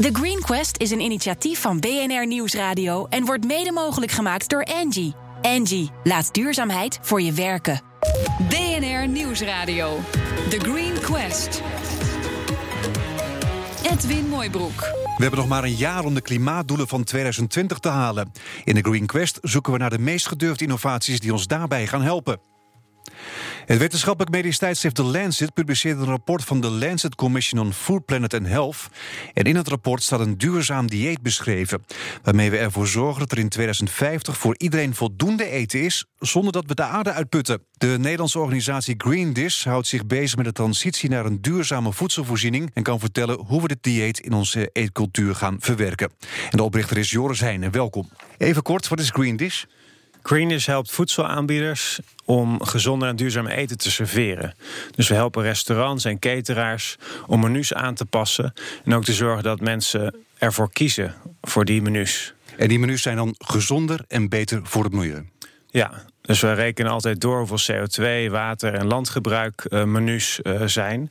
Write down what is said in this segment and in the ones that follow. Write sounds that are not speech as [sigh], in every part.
The Green Quest is een initiatief van BNR Nieuwsradio en wordt mede mogelijk gemaakt door Angie. Angie, laat duurzaamheid voor je werken. BNR Nieuwsradio. The Green Quest. Edwin Mooibroek. We hebben nog maar een jaar om de klimaatdoelen van 2020 te halen. In de Green Quest zoeken we naar de meest gedurfde innovaties die ons daarbij gaan helpen. Het wetenschappelijk medisch tijdschrift The Lancet publiceerde een rapport van de Lancet Commission on Food, Planet and Health. En in het rapport staat een duurzaam dieet beschreven, waarmee we ervoor zorgen dat er in 2050 voor iedereen voldoende eten is, zonder dat we de aarde uitputten. De Nederlandse organisatie Green Dish houdt zich bezig met de transitie naar een duurzame voedselvoorziening en kan vertellen hoe we dit dieet in onze eetcultuur gaan verwerken. En de oprichter is Joris Heijnen. Welkom. Even kort, wat is Green Dish? Greenish helpt voedselaanbieders om gezonder en duurzaam eten te serveren. Dus we helpen restaurants en cateraars om menus aan te passen. En ook te zorgen dat mensen ervoor kiezen voor die menus. En die menus zijn dan gezonder en beter voor het milieu? Ja, dus we rekenen altijd door hoeveel CO2, water en landgebruik uh, menus uh, zijn.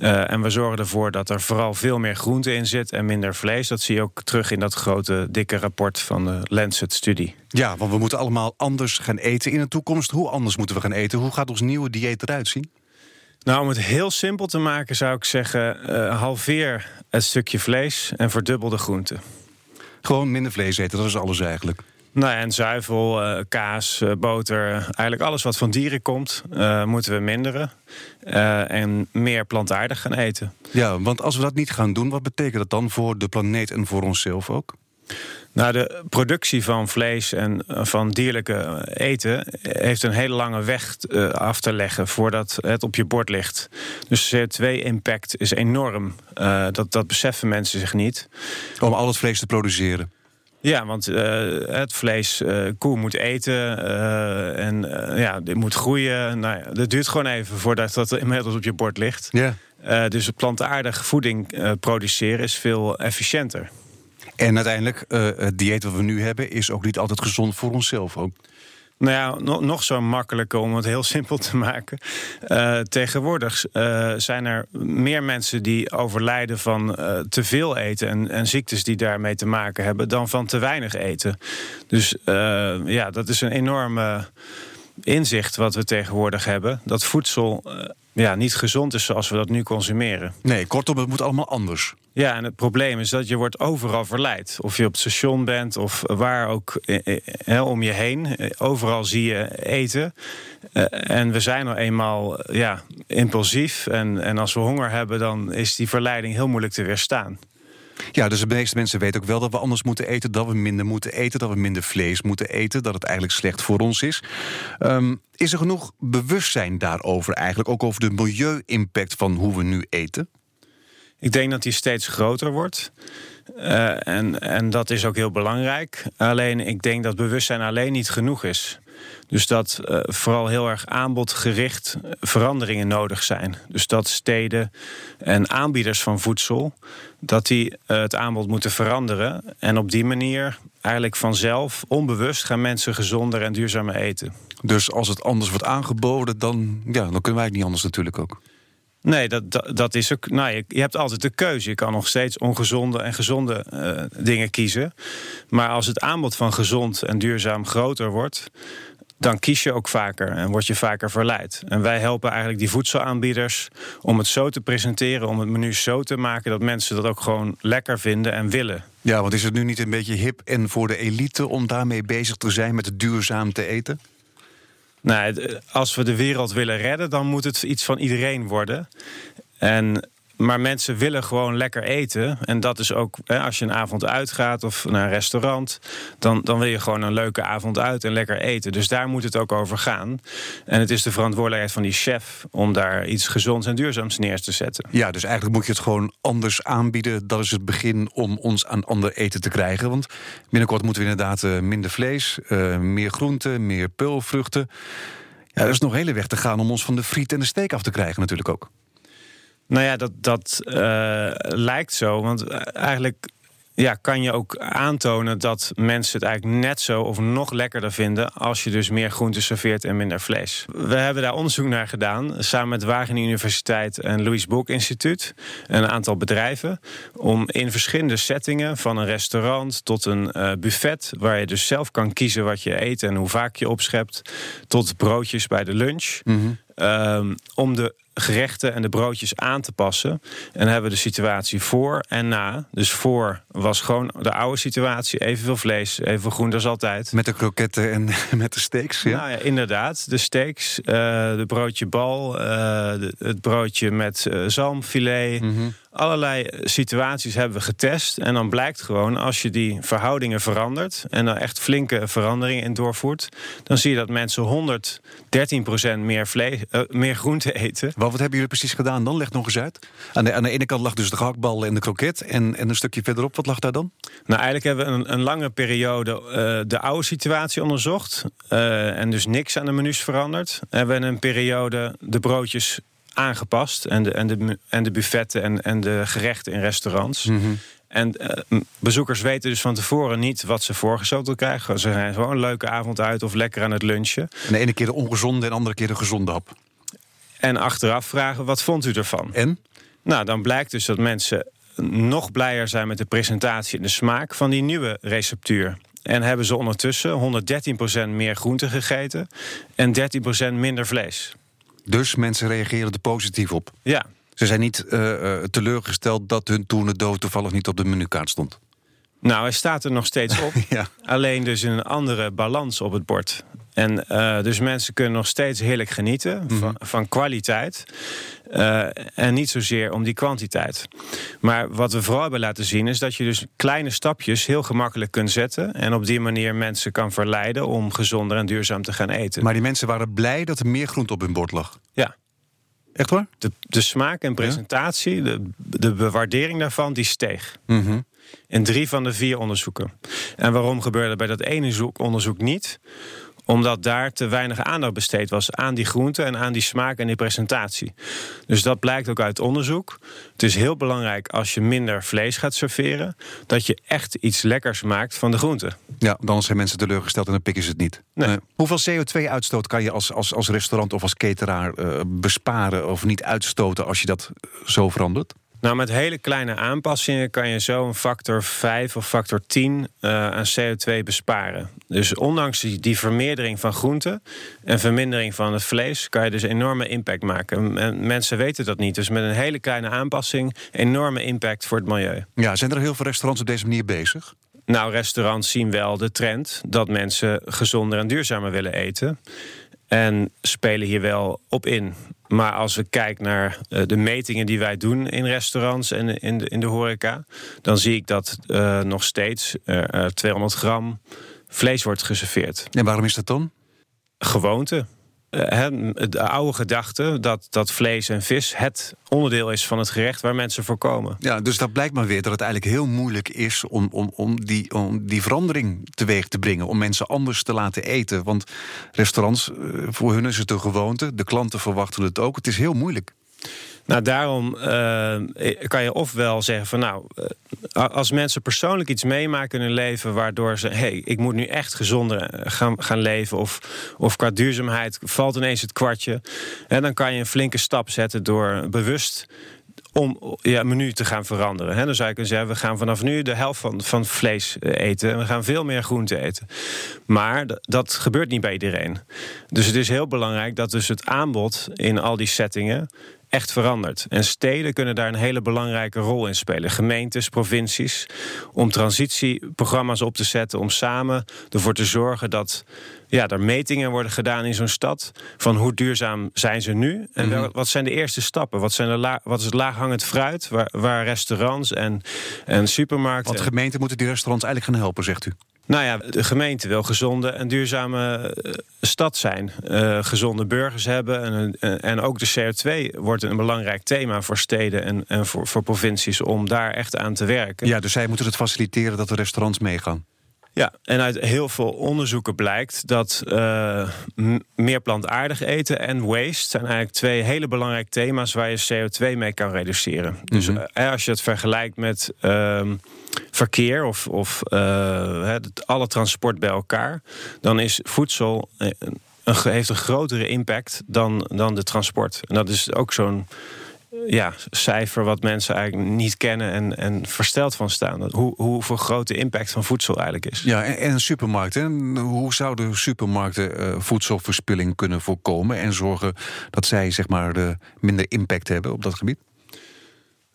Uh, en we zorgen ervoor dat er vooral veel meer groente in zit en minder vlees. Dat zie je ook terug in dat grote, dikke rapport van de Lancet-studie. Ja, want we moeten allemaal anders gaan eten in de toekomst. Hoe anders moeten we gaan eten? Hoe gaat ons nieuwe dieet eruit zien? Nou, om het heel simpel te maken zou ik zeggen... halveer het stukje vlees en verdubbel de groente. Gewoon minder vlees eten, dat is alles eigenlijk. Nou, en zuivel, uh, kaas, uh, boter, eigenlijk alles wat van dieren komt, uh, moeten we minderen. en meer plantaardig gaan eten. Ja, want als we dat niet gaan doen, wat betekent dat dan voor de planeet en voor onszelf ook? Nou, de productie van vlees en van dierlijke eten heeft een hele lange weg af te leggen voordat het op je bord ligt. Dus CO2-impact is enorm. dat, dat beseffen mensen zich niet. Om al het vlees te produceren. Ja, want uh, het vlees, uh, koe moet eten uh, en ja, dit moet groeien. Nou ja, dat duurt gewoon even voordat dat inmiddels op je bord ligt. Ja. dus plantaardige voeding produceren is veel efficiënter. En uiteindelijk, het dieet wat we nu hebben, is ook niet altijd gezond voor onszelf ook. Nou ja, nog, zo makkelijk om het heel [laughs] simpel te maken. Uh, tegenwoordig uh, zijn er meer mensen die overlijden van uh, te veel eten en, en, ziektes die daarmee te maken hebben, dan van te weinig eten. Dus ja, dat is een enorme inzicht wat we tegenwoordig hebben. Dat voedsel ja, niet gezond is zoals we dat nu consumeren. Nee, kortom, het moet allemaal anders. Ja, en het probleem is dat je wordt overal verleid. Of je op het station bent of waar ook eh, eh, om je heen. Overal zie je eten. En we zijn nou eenmaal ja, impulsief. En, en als we honger hebben, dan is die verleiding heel moeilijk te weerstaan. Ja, dus de meeste mensen weten ook wel dat we anders moeten eten, dat we minder moeten eten, dat we minder vlees moeten eten, dat het eigenlijk slecht voor ons is. Um, is er genoeg bewustzijn daarover eigenlijk, ook over de milieu-impact van hoe we nu eten? Ik denk dat die steeds groter wordt. Uh, en, en dat is ook heel belangrijk. Alleen ik denk dat bewustzijn alleen niet genoeg is. Dus dat uh, vooral heel erg aanbodgericht veranderingen nodig zijn. Dus dat steden en aanbieders van voedsel... dat die uh, het aanbod moeten veranderen. En op die manier eigenlijk vanzelf, onbewust... gaan mensen gezonder en duurzamer eten. Dus als het anders wordt aangeboden, dan, ja, dan kunnen wij het niet anders natuurlijk ook. Nee, dat, dat, dat, is ook. Nou, je, je, hebt altijd de keuze. Je kan nog steeds ongezonde en gezonde uh, dingen kiezen. Maar als het aanbod van gezond en duurzaam groter wordt, dan kies je ook vaker en word je vaker verleid. En wij helpen eigenlijk die voedselaanbieders om het zo te presenteren, om het menu zo te maken dat mensen dat ook gewoon lekker vinden en willen. Ja, want is het nu niet een beetje hip en voor de elite om daarmee bezig te zijn met het duurzaam te eten? Nou, als we de wereld willen redden, dan moet het iets van iedereen worden. En maar mensen willen gewoon lekker eten. En dat is ook, hè, als je een avond uitgaat of naar een restaurant, dan, dan wil je gewoon een leuke avond uit en lekker eten. Dus daar moet het ook over gaan. En het is de verantwoordelijkheid van die chef om daar iets gezonds en duurzaams neer te zetten. Ja, dus eigenlijk moet je het gewoon anders aanbieden. Dat is het begin om ons aan ander eten te krijgen. Want binnenkort moeten we inderdaad uh, minder vlees, uh, meer groenten, meer peulvruchten. Ja, er is nog hele weg te gaan om ons van de friet en de steek af te krijgen, natuurlijk ook. Nou ja, dat, dat uh, lijkt zo. Want eigenlijk ja, kan je ook aantonen dat mensen het eigenlijk net zo of nog lekkerder vinden als je dus meer groente serveert en minder vlees. We hebben daar onderzoek naar gedaan, samen met Wageningen Universiteit en Louis Boek Instituut, een aantal bedrijven, om in verschillende settingen, van een restaurant tot een uh, buffet, waar je dus zelf kan kiezen wat je eet en hoe vaak je opschept, tot broodjes bij de lunch. Mm -hmm. om de gerechten en de broodjes aan te passen. En dan hebben we de situatie voor en na. Dus voor was gewoon de oude situatie. Evenveel vlees, evenveel groente als altijd. Met de kroketten en [laughs] met de steaks, ja? Nou ja, inderdaad. De steaks, uh, de broodje bal, uh, het broodje met uh, zalmfilet... Mm allerlei situaties hebben we getest. En dan blijkt gewoon, als je die verhoudingen verandert... en dan echt flinke veranderingen in doorvoert... dan zie je dat mensen 113% meer, vlees, uh, meer groente eten. Wat, wat hebben jullie precies gedaan dan? Leg nog eens uit. Aan de, aan de ene kant lag dus de gehaktbal en de kroket. En, en een stukje verderop, wat lag daar dan? Nou, eigenlijk hebben we een, een lange periode uh, de oude situatie onderzocht. Uh, en dus niks aan de menus veranderd. En we hebben een periode de broodjes aangepast. En de, en de, en de buffetten en, en de gerechten in restaurants. Mm -hmm. En uh, bezoekers weten dus van tevoren niet wat ze voorgeschoteld krijgen. Ze gaan gewoon een leuke avond uit of lekker aan het lunchen. En de ene keer de ongezonde en de andere keer de gezonde hap. En achteraf vragen, wat vond u ervan? En? Nou, dan blijkt dus dat mensen nog blijer zijn met de presentatie en de smaak van die nieuwe receptuur. En hebben ze ondertussen 113% meer groente gegeten en 13% minder vlees. Dus mensen reageren er positief op. Ja. Ze zijn niet uh, teleurgesteld dat hun toene dood toevallig niet op de menukaart stond. Nou, hij staat er nog steeds op. [laughs] ja. Alleen dus in een andere balans op het bord. En uh, dus mensen kunnen nog steeds heerlijk genieten mm -hmm. van, van, kwaliteit. Uh, en niet zozeer om die kwantiteit. Maar wat we vooral hebben laten zien is dat je dus kleine stapjes heel gemakkelijk kunt zetten. En op die manier mensen kan verleiden om gezonder en duurzaam te gaan eten. Maar die mensen waren blij dat er meer groente op hun bord lag. Ja. Echt waar? De, de smaak en presentatie, ja? de, de bewaardering daarvan, die steeg. Mm -hmm. In drie van de vier onderzoeken. En waarom gebeurde bij dat ene onderzoek niet? Omdat daar te weinig aandacht besteed was aan die groenten en aan die smaak en die presentatie. Dus dat blijkt ook uit onderzoek. Het is heel belangrijk als je minder vlees gaat serveren, dat je echt iets lekkers maakt van de groenten. Ja, dan zijn mensen teleurgesteld en dan pikken ze het niet. Nee. Uh, hoeveel CO2-uitstoot kan je als, als, als restaurant of als cateraar uh, besparen of niet uitstoten als je dat zo verandert? Nou, met hele kleine aanpassingen kan je zo een factor 5 of factor 10 uh, aan CO2 besparen. Dus ondanks die, die, vermeerdering van groenten en vermindering van het vlees, kan je dus enorme impact maken. En mensen weten dat niet. Dus met een hele kleine aanpassing, enorme impact voor het milieu. Ja, zijn er heel veel restaurants op deze manier bezig? Nou, restaurants zien wel de trend dat mensen gezonder en duurzamer willen eten. En spelen hier wel op in. Maar als we kijken naar uh, de metingen die wij doen in restaurants en in de, in de horeca, dan zie ik dat uh, nog steeds uh, 200 gram vlees wordt geserveerd. En waarom is dat dan? Gewoonte. Uh, de oude gedachte dat, dat vlees en vis het onderdeel is van het gerecht waar mensen voor komen. Ja, dus dat blijkt maar weer dat het eigenlijk heel moeilijk is om, om, om, die, om die verandering teweeg te brengen. Om mensen anders te laten eten. Want restaurants, uh, voor hun is het een gewoonte. De klanten verwachten het ook. Het is heel moeilijk. Nou, daarom uh, kan je ofwel zeggen van nou, uh, als mensen persoonlijk iets meemaken in hun leven waardoor ze, hé, hey, ik moet nu echt gezonder gaan, gaan leven, of, of qua duurzaamheid valt ineens het kwartje, en dan kan je een flinke stap zetten door bewust om ja, menu te gaan veranderen. Dan zou je kunnen zeggen, we gaan vanaf nu de helft van, van vlees eten. En we gaan veel meer groente eten. Maar dat gebeurt niet bij iedereen. Dus het is heel belangrijk dat dus het aanbod in al die settingen echt verandert. En steden kunnen daar een hele belangrijke rol in spelen. Gemeentes, provincies. Om transitieprogramma's op te zetten. Om samen ervoor te zorgen dat ja, er metingen worden gedaan in zo'n stad. Van hoe duurzaam zijn ze nu? En -hmm. wat zijn de eerste stappen? Wat, zijn de la, wat is het laaghangend fruit? Waar, waar restaurants en, en supermarkten. Want gemeenten moeten die restaurants eigenlijk gaan helpen, zegt u? Nou ja, de gemeente wil gezonde en duurzame stad zijn. Uh, gezonde burgers hebben. En, en ook de CO2 wordt een belangrijk thema voor steden en, en voor, voor provincies om daar echt aan te werken. Ja, dus zij moeten het faciliteren dat de restaurants meegaan. Ja, en uit heel veel onderzoeken blijkt dat uh, meer plantaardig eten en waste zijn eigenlijk twee hele belangrijke thema's waar je CO2 mee kan reduceren. Dus uh, als je het vergelijkt met uh, verkeer of, of uh, alle transport bij elkaar, dan is voedsel een, heeft een grotere impact dan, dan de transport. En dat is ook zo'n ja, cijfer wat mensen eigenlijk niet kennen en, en versteld van staan. Hoe, hoeveel grote impact van voedsel eigenlijk is. Ja, en, en supermarkten. Hoe zouden supermarkten uh, voedselverspilling kunnen voorkomen en zorgen dat zij zeg maar de minder impact hebben op dat gebied?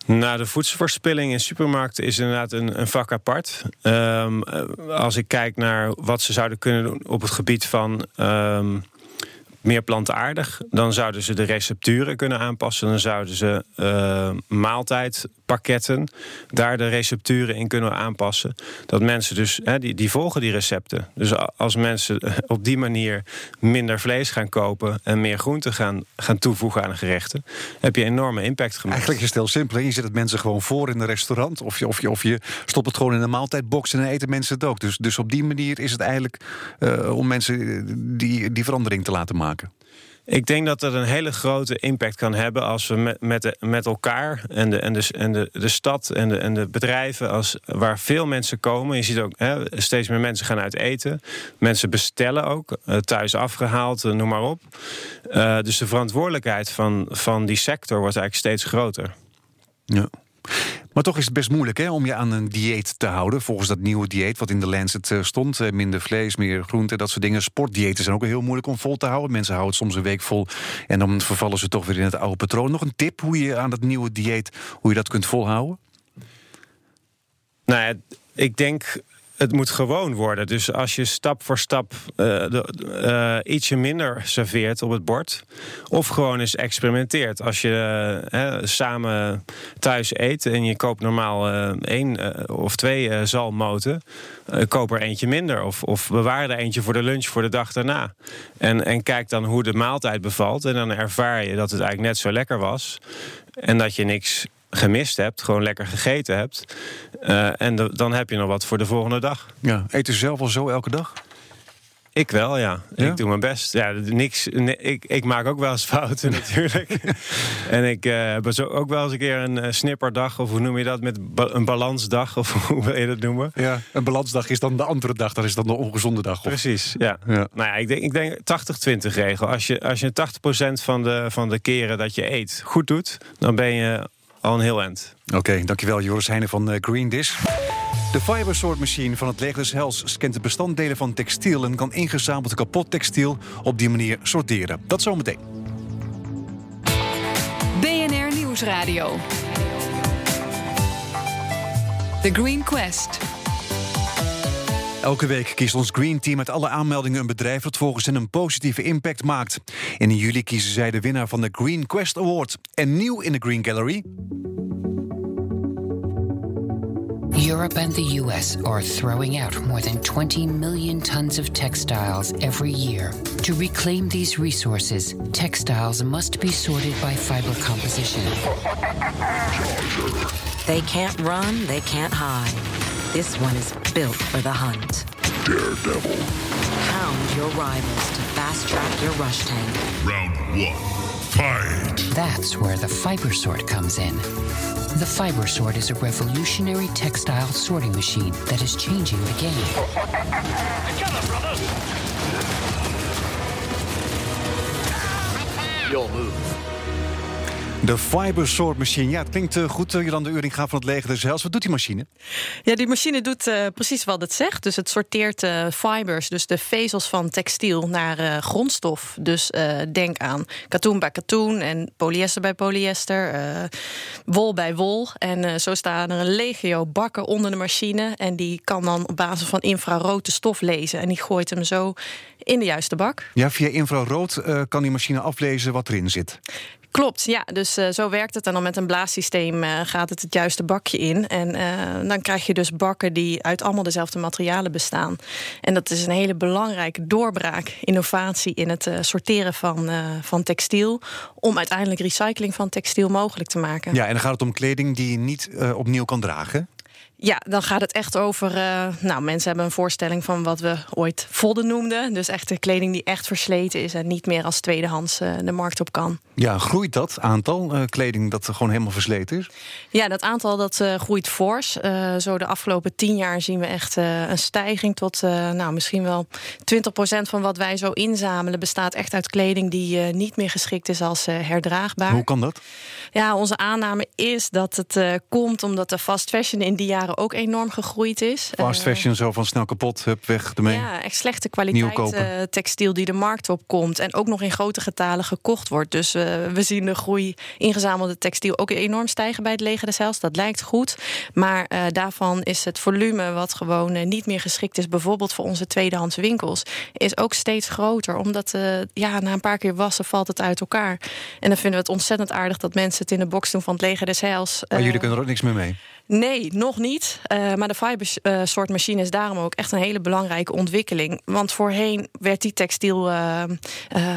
Nou, de voedselverspilling in supermarkten is inderdaad een, een vak apart. Um, als ik kijk naar wat ze zouden kunnen doen op het gebied van um, meer plantaardig. Dan zouden ze de recepturen kunnen aanpassen. Dan zouden ze uh, maaltijdpakketten daar de recepturen in kunnen aanpassen. Dat mensen dus, die, die volgen die recepten. Dus als mensen [laughs] op die manier minder vlees gaan kopen en meer groenten gaan, gaan toevoegen aan gerechten, heb je enorme impact gemaakt. Eigenlijk is het heel simpel. Je zet het mensen gewoon voor in een restaurant. Of je, of je, of je stopt het gewoon in een maaltijdbox en dan eten mensen het ook. Dus, dus op die manier is het eigenlijk uh, om mensen die, die verandering te laten maken. Ik denk dat dat een hele grote impact kan hebben als we met, met, met elkaar en, de, en, de, en de, de stad en de, en de bedrijven, als, waar veel mensen komen. Je ziet ook hè, steeds meer mensen gaan uit eten. Mensen bestellen ook, eh, thuis afgehaald, eh, noem maar op. Uh, dus de verantwoordelijkheid van, van die sector wordt eigenlijk steeds groter. Ja. Maar toch is het best moeilijk hè, om je aan een dieet te houden. Volgens dat nieuwe dieet wat in de Lancet eh, stond. Eh, minder vlees, meer groente, dat soort dingen. Sportdiëten zijn ook heel moeilijk om vol te houden. Mensen houden het soms een week vol en dan vervallen ze toch weer in het oude patroon. Nog een tip hoe je aan dat nieuwe dieet, hoe je dat kunt volhouden? Nou ja, ik denk het moet gewoon worden. Dus als je stap voor stap uh, uh, ietsje minder serveert op het bord. Of gewoon eens experimenteert. Als je uh, samen thuis eet en je koopt normaal één of twee zalmoten. koop er eentje minder. Of, of bewaar er eentje voor de lunch voor de dag daarna. En, en kijk dan hoe de maaltijd bevalt. En dan ervaar je dat het eigenlijk net zo lekker was. En dat je niks gemist hebt, gewoon lekker gegeten hebt. Uh, en dan heb je nog wat voor de volgende dag. Ja, eet je zelf al zo elke dag? Ik wel, ja. Ik doe mijn best. Ja, niks, ik, ik maak ook wel eens fouten [laughs] natuurlijk. [laughs] en ik uh, heb ook wel eens een keer een uh, snipperdag... of hoe noem je dat, met een balansdag... of [laughs] hoe wil je dat noemen? Ja, een balansdag is dan de andere dag. Dat is dan de ongezonde dag. Of... Precies, ja. ja. Nou ja, ik denk, ik denk 80-20 regel. Als je, als je 80% van de, van de keren dat je eet goed doet... dan ben je al een heel eind. Oké, dankjewel Joris Heijnen van uh, Green Dish. De Fibersort machine van het Leger des Hels scant de bestanddelen van textiel... en kan ingezameld kapot textiel op die manier sorteren. Dat zometeen. BNR Nieuwsradio. The Green Quest. Elke week kiest ons Green Team uit alle aanmeldingen een bedrijf dat volgens hen een positieve impact maakt. in juli kiezen zij de winnaar van de Green Quest Award. En nieuw in de Green Gallery. Europe and the US are throwing out more than 20 million tons of textiles every year. To reclaim these resources, textiles must be sorted by fiber composition. They can't run, they can't hide. This one is built for the hunt. Daredevil. Hound your rivals to fast track your rush tank. Round one. Fight. That's where the fiber sort comes in. The fiber sort is a revolutionary textile sorting machine that is changing the game. Together, brothers! You'll move. De Fiber Sort Machine. Ja, het klinkt uh, goed, uh, Jolande Uringa van het Leger des Heils. Wat doet die machine? Ja, die machine doet uh, precies wat het zegt. Dus het sorteert fibers, dus de vezels van textiel, naar grondstof. Dus denk aan katoen bij katoen en polyester bij polyester, wol bij wol. En zo staan er een legio bakken onder de machine. En die kan dan op basis van infrarood de stof lezen. En die gooit hem zo in de juiste bak. Ja, via infrarood kan die machine aflezen wat erin zit. Klopt, ja. Dus uh, zo werkt het. En dan met een blaassysteem uh, gaat het het juiste bakje in. En uh, dan krijg je dus bakken die uit allemaal dezelfde materialen bestaan. En dat is een hele belangrijke doorbraak, innovatie in het sorteren van, van textiel. Om uiteindelijk recycling van textiel mogelijk te maken. Ja, en dan gaat het om kleding die je niet opnieuw kan dragen. Ja, dan gaat het echt over. Uh, nou, mensen hebben een voorstelling van wat we ooit vodden noemden. Dus echt de kleding die echt versleten is en niet meer als tweedehands uh, de markt op kan. Ja, groeit dat aantal uh, kleding dat gewoon helemaal versleten is? Ja, dat aantal dat groeit fors. zo de afgelopen tien jaar zien we echt een stijging tot nou, misschien wel 20% van wat wij zo inzamelen bestaat echt uit kleding die niet meer geschikt is als herdraagbaar. Hoe kan dat? Ja, onze aanname is dat het komt omdat de fast fashion in die jaren ook enorm gegroeid is. Fast eh, fashion, zo van snel kapot, hup, weg ermee. Ja, echt slechte kwaliteit uh, textiel die de markt op komt. En ook nog in grote getalen gekocht wordt. Dus uh, we zien de groei ingezamelde textiel ook enorm stijgen bij het leger des Heils. Dat lijkt goed. Maar daarvan is het volume wat gewoon niet meer geschikt is... bijvoorbeeld voor onze tweedehands winkels... is ook steeds groter. Omdat ja, na een paar keer wassen valt het uit elkaar. En dan vinden we het ontzettend aardig... dat mensen het in de box doen van het leger des Heils. Maar jullie kunnen er ook niks meer mee? Nee, nog niet. Uh, maar de fiber uh, soort machine is daarom ook echt een hele belangrijke ontwikkeling. Want voorheen werd die textiel uh,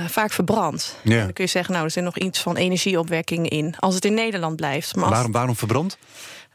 vaak verbrand. Ja. Dan kun je zeggen, nou, er zit nog iets van energieopwekking in. Als het in Nederland blijft. Maar waarom, waarom verbrand?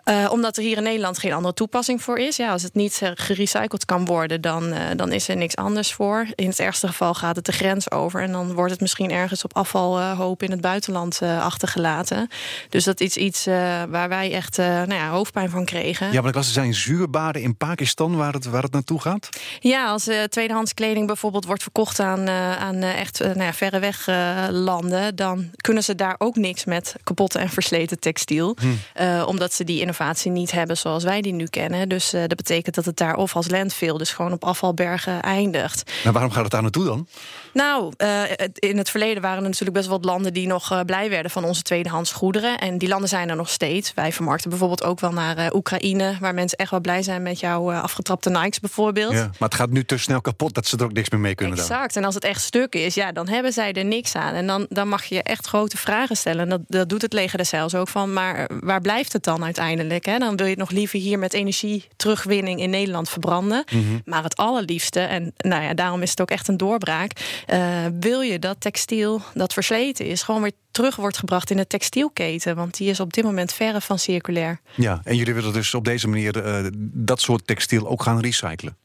Uh, omdat er hier in Nederland geen andere toepassing voor is. Ja, als het niet gerecycled kan worden, dan, uh, dan is er niks anders voor. In het ergste geval gaat het de grens over. En dan wordt het misschien ergens op afvalhoop in het buitenland achtergelaten. Dus dat is iets waar wij echt nou ja, hoofdpijn van kregen. Ja, maar ik las, er zijn zuurbaden in Pakistan waar het, waar het naartoe gaat. Ja, als tweedehands kleding bijvoorbeeld wordt verkocht aan, aan echt nou ja, verreweg landen... dan kunnen ze daar ook niks met kapotte en versleten textiel. Hm. omdat ze die niet hebben zoals wij die nu kennen. Dus uh, dat betekent dat het daar of als landfill, dus gewoon op afvalbergen eindigt. Maar waarom gaat het daar naartoe dan? Nou, uh, in het verleden waren er natuurlijk best wel wat landen die nog uh, blij werden van onze tweedehands goederen. En die landen zijn er nog steeds. Wij vermarkten bijvoorbeeld ook wel naar Oekraïne, waar mensen echt wel blij zijn met jouw afgetrapte Nikes bijvoorbeeld. Ja, maar het gaat nu te snel kapot dat ze er ook niks meer mee kunnen. Exact. Dan. En als het echt stuk is, ja, dan hebben zij er niks aan. En dan, dan mag je echt grote vragen stellen. En dat, dat doet het leger de zelfs ook van. Maar waar blijft het dan uiteindelijk? Hè? Dan wil je het nog liever hier met energie terugwinning in Nederland verbranden. Mhm. Maar het allerliefste, en nou ja, daarom is het ook echt een doorbraak. Uh, wil je dat textiel dat versleten is, gewoon weer terug wordt gebracht in de textielketen. Want die is op dit moment verre van circulair. Ja, en jullie willen dus op deze manier uh, dat soort textiel ook gaan recyclen?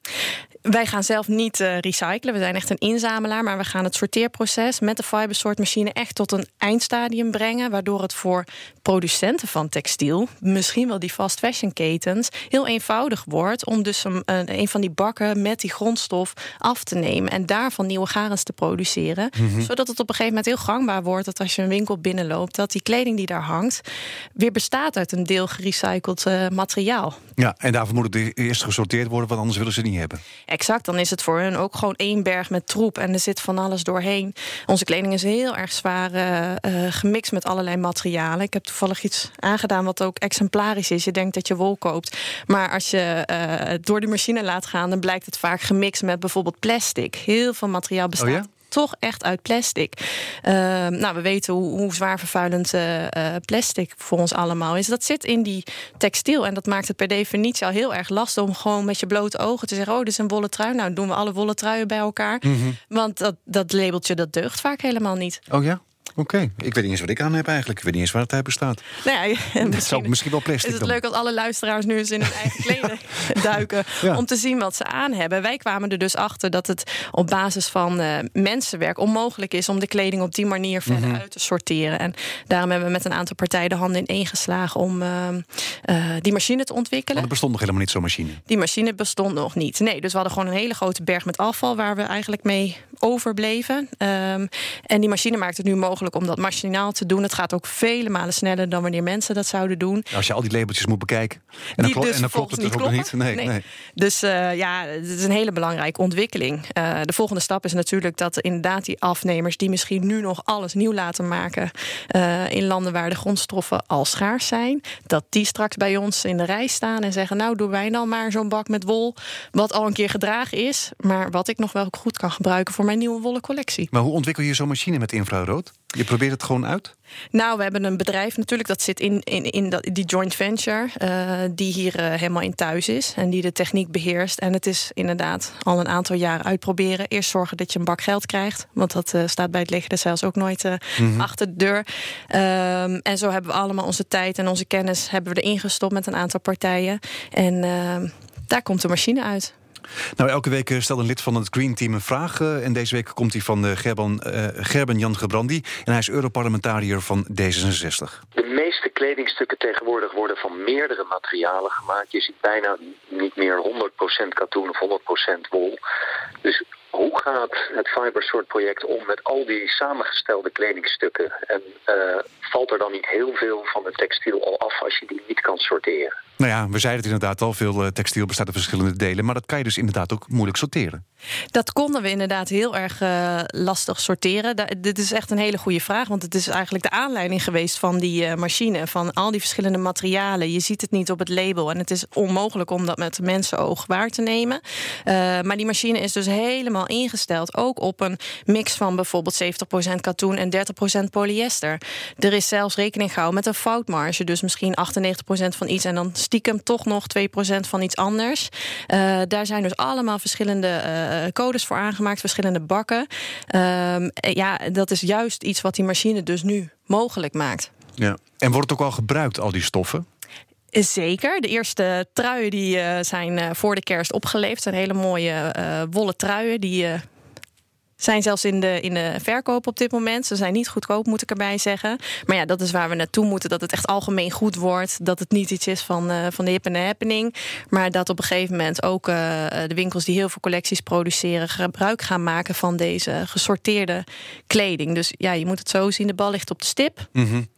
Wij gaan zelf niet uh, recyclen. We zijn echt een inzamelaar. Maar we gaan het sorteerproces met de fibersortmachine echt tot een eindstadium brengen. Waardoor het voor producenten van textiel, misschien wel die fast fashion ketens, heel eenvoudig wordt om dus een, een van die bakken met die grondstof af te nemen. En daarvan nieuwe garens te produceren. Mhm. Mm -hmm. Zodat het op een gegeven moment heel gangbaar wordt dat als je een winkel binnenloopt, dat die kleding die daar hangt, weer bestaat uit een deel gerecycled uh, materiaal. Ja, en daarvoor moet het eerst gesorteerd worden, want anders willen ze het niet hebben. Exact, dan is het voor hun ook gewoon één berg met troep en er zit van alles doorheen. Onze kleding is heel erg zwaar uh, uh, gemixt met allerlei materialen. Ik heb toevallig iets aangedaan wat ook exemplarisch is. Je denkt dat je wol koopt, maar als je uh, door de machine laat gaan, dan blijkt het vaak gemixt met bijvoorbeeld plastic. Heel veel materiaal bestaat. Oh ja? Toch echt uit plastic. Uh, nou, we weten hoe, hoe zwaar vervuilend uh, uh, plastic voor ons allemaal is. Dat zit in die textiel en dat maakt het per definitie al heel erg lastig om gewoon met je blote ogen te zeggen: Oh, dit is een wollen trui. Nou, doen we alle wollen truien bij elkaar. Mm -hmm. Want dat, dat labeltje dat deugt vaak helemaal niet. Oh ja? Oké, okay. ik weet niet eens wat ik aan heb eigenlijk. Ik weet niet eens waar het uit bestaat. Nou ja, [laughs] het zou misschien wel plastic Is het dan. leuk als alle luisteraars nu eens in hun eigen [laughs] kleden duiken... Ja. om te zien wat ze aan hebben. Wij kwamen er dus achter dat het op basis van uh, mensenwerk... onmogelijk is om de kleding op die manier verder Mhm. uit te sorteren. En daarom hebben we met een aantal partijen de handen in één geslagen... om uh, uh, die machine te ontwikkelen. Want er bestond nog helemaal niet zo'n machine. Die machine bestond nog niet. Nee, dus we hadden gewoon een hele grote berg met afval... waar we eigenlijk mee overbleven. Um, en die machine maakt het nu mogelijk om dat machinaal te doen. Het gaat ook vele malen sneller dan wanneer mensen dat zouden doen. Als je al die labeltjes moet bekijken. En dan, klo dus en dan klopt het dus ook nog niet. Nee, nee. Dus uh, ja, het is een hele belangrijke ontwikkeling. Uh, de volgende stap is natuurlijk dat inderdaad die afnemers... die misschien nu nog alles nieuw laten maken... Uh, in landen waar de grondstoffen al schaars zijn... dat die straks bij ons in de rij staan en zeggen... nou, doen wij dan maar zo'n bak met wol... wat al een keer gedragen is... maar wat ik nog wel goed kan gebruiken voor mijn nieuwe wollen collectie. Maar hoe ontwikkel je zo'n machine met infrarood? Je probeert het gewoon uit? Nou, we hebben een bedrijf natuurlijk, dat zit in, in, in dat, die joint venture, uh, die hier uh, helemaal in thuis is en die de techniek beheerst. En het is inderdaad al een aantal jaren uitproberen. Eerst zorgen dat je een bak geld krijgt, want dat uh, staat bij het leger zelfs ook nooit mm -hmm. achter de deur. Um, en zo hebben we allemaal onze tijd en onze kennis hebben we erin gestopt met een aantal partijen. En ehm, daar komt de machine uit. Nou, elke week stelt een lid van het Green Team een vraag. Uh, en deze week komt hij van uh, Gerben, Gerben Jan Gebrandi. En hij is Europarlementariër van D66. De meeste kledingstukken tegenwoordig worden van meerdere materialen gemaakt. Je ziet bijna niet meer 100% katoen of 100% wol. Dus hoe gaat het Fibersort project om met al die samengestelde kledingstukken? En valt er dan niet heel veel van het textiel al af als je die niet kan sorteren? Nou ja, we zeiden het inderdaad al, veel textiel bestaat uit verschillende delen. Maar dat kan je dus inderdaad ook moeilijk sorteren. Dat konden we inderdaad heel erg uh, lastig sorteren. Dit is echt een hele goede vraag, want het is eigenlijk de aanleiding geweest van die uh, machine, van al die verschillende materialen. Je ziet het niet op het label en het is onmogelijk om dat met mensenoog waar te nemen. Maar die machine is dus helemaal ingesteld, ook op een mix van bijvoorbeeld 70% katoen en 30% polyester. Er is zelfs rekening gehouden met een foutmarge, dus misschien 98% van iets en dan stiekem toch nog 2% van iets anders. daar zijn dus allemaal verschillende codes voor aangemaakt, verschillende bakken. Uh, ja, dat is juist iets wat die machine dus nu mogelijk maakt. Ja. En wordt het ook al gebruikt, al die stoffen? Zeker. De eerste truien die, uh, zijn voor de kerst opgeleverd. zijn hele mooie wollen truien die zijn zelfs in de, in de verkoop op dit moment. Ze zijn niet goedkoop, moet ik erbij zeggen. Maar ja, dat is waar we naartoe moeten. Dat het echt algemeen goed wordt. Dat het niet iets is van, uh, van de hip en de happening. Maar dat op een gegeven moment ook uh, de winkels die heel veel collecties produceren... gebruik gaan maken van deze gesorteerde kleding. Dus ja, je moet het zo zien. De bal ligt op de stip. -hmm.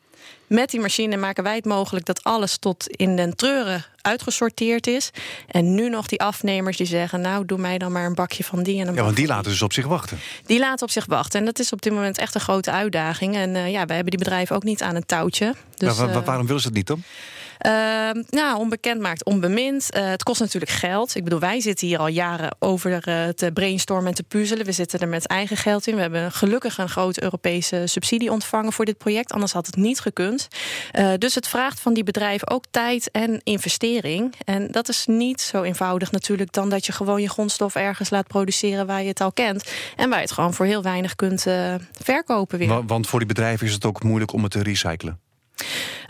Met die machine maken wij het mogelijk dat alles tot in den treuren uitgesorteerd is. En nu nog die afnemers die zeggen: Nou, doe mij dan maar een bakje van die. En een ja, want die laten dus op zich wachten. Die laten op zich wachten. En dat is op dit moment echt een grote uitdaging. En uh, ja, wij hebben die bedrijven ook niet aan een touwtje. Dus, maar, uh, waarom willen ze het niet dan? Uh, nou, onbekend maakt onbemind. Uh, het kost natuurlijk geld. Ik bedoel, wij zitten hier al jaren over uh, te brainstormen en te puzzelen. We zitten er met eigen geld in. We hebben gelukkig een grote Europese subsidie ontvangen voor dit project. Anders had het niet gekund. dus het vraagt van die bedrijven ook tijd en investering. En dat is niet zo eenvoudig natuurlijk dan dat je gewoon je grondstof ergens laat produceren waar je het al kent. En waar je het gewoon voor heel weinig kunt verkopen weer. Want voor die bedrijven is het ook moeilijk om het te recyclen.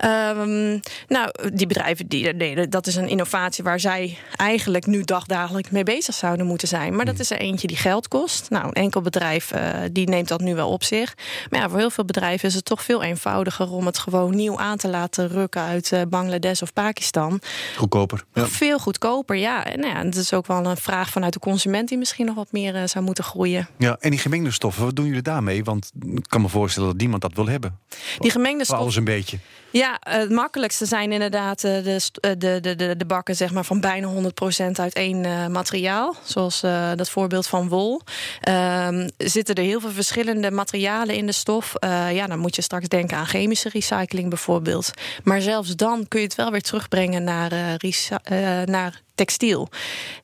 Um, nou, die bedrijven, die, nee, dat is een innovatie waar zij eigenlijk nu dagdagelijks mee bezig zouden moeten zijn. Maar dat is er eentje die geld kost. Nou, een enkel bedrijf uh, die neemt dat nu wel op zich. Maar ja, voor heel veel bedrijven is het toch veel eenvoudiger om het gewoon nieuw aan te laten rukken uit uh, Bangladesh of Pakistan. Goedkoper. Ja. Veel goedkoper, ja. En nou ja, dat is ook wel een vraag vanuit de consument die misschien nog wat meer uh, zou moeten groeien. Ja, en die gemengde stoffen, wat doen jullie daarmee? Want ik kan me voorstellen dat niemand dat wil hebben. Die gemengde stoffen. Alles een beetje. Ja, het makkelijkste zijn inderdaad de, de, de, de, de bakken zeg maar, van bijna 100% uit één uh, materiaal. Zoals uh, dat voorbeeld van wol. Um, zitten er heel veel verschillende materialen in de stof. Uh, ja, dan moet je straks denken aan chemische recycling bijvoorbeeld. Maar zelfs dan kun je het wel weer terugbrengen naar, naar textiel.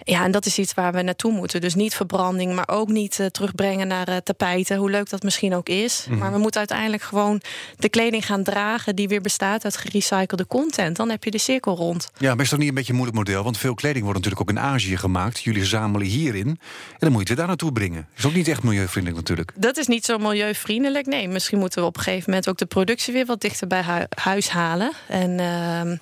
Ja, en dat is iets waar we naartoe moeten. Dus niet verbranding, maar ook niet uh, terugbrengen naar uh, tapijten. Hoe leuk dat misschien ook is. Mm -hmm. Maar we moeten uiteindelijk gewoon de kleding gaan dragen... die weer bestaat uit gerecyclede content. Dan heb je de cirkel rond. Ja, maar is dat niet een beetje een moeilijk model? Want veel kleding wordt natuurlijk ook in Azië gemaakt. Jullie zamelen hierin. En dan moet je het weer daar naartoe brengen. Is ook niet echt milieuvriendelijk natuurlijk. Dat is niet zo milieuvriendelijk. Nee, misschien moeten we op een gegeven moment... ook de productie weer wat dichter bij hu huis halen. En uh,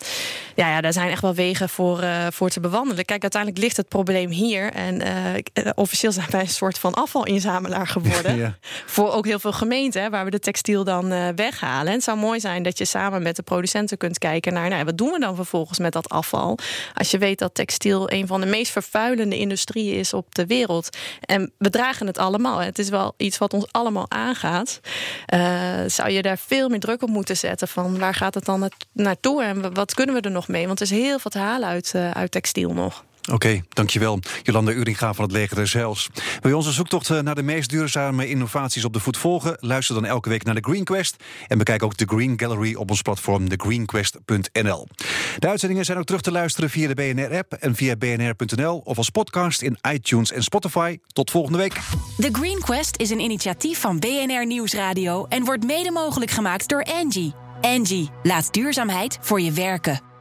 ja, ja, daar zijn echt wel wegen voor, uh, voor te bewandelen. Kijk, uiteindelijk ligt het probleem hier. En uh, officieel zijn wij een soort van afvalinzamelaar geworden. [laughs] ja. Voor ook heel veel gemeenten, waar we de textiel dan uh, weghalen. En het zou mooi zijn dat je samen met de producenten kunt kijken naar... Nou, wat doen we dan vervolgens met dat afval? Als je weet dat textiel een van de meest vervuilende industrieën is op de wereld. En we dragen het allemaal. Het is wel iets wat ons allemaal aangaat. Uh, zou je daar veel meer druk op moeten zetten van waar gaat het dan naartoe en wat kunnen we er nog mee? Want er is heel veel te halen uit, uit textiel nog. Oké, dankjewel. Jolanda Uringa van het Leger des Heils. Wil je onze zoektocht eh, naar de meest duurzame innovaties op de voet volgen? Luister dan elke week naar de Green Quest. En bekijk ook de Green Gallery op ons platform thegreenquest.nl. De uitzendingen zijn ook terug te luisteren via de BNR-app en via bnr.nl of als podcast in iTunes en Spotify. Tot volgende week. The Green Quest is een initiatief van BNR Nieuwsradio en wordt mede mogelijk gemaakt door Angie. Angie, laat duurzaamheid voor je werken.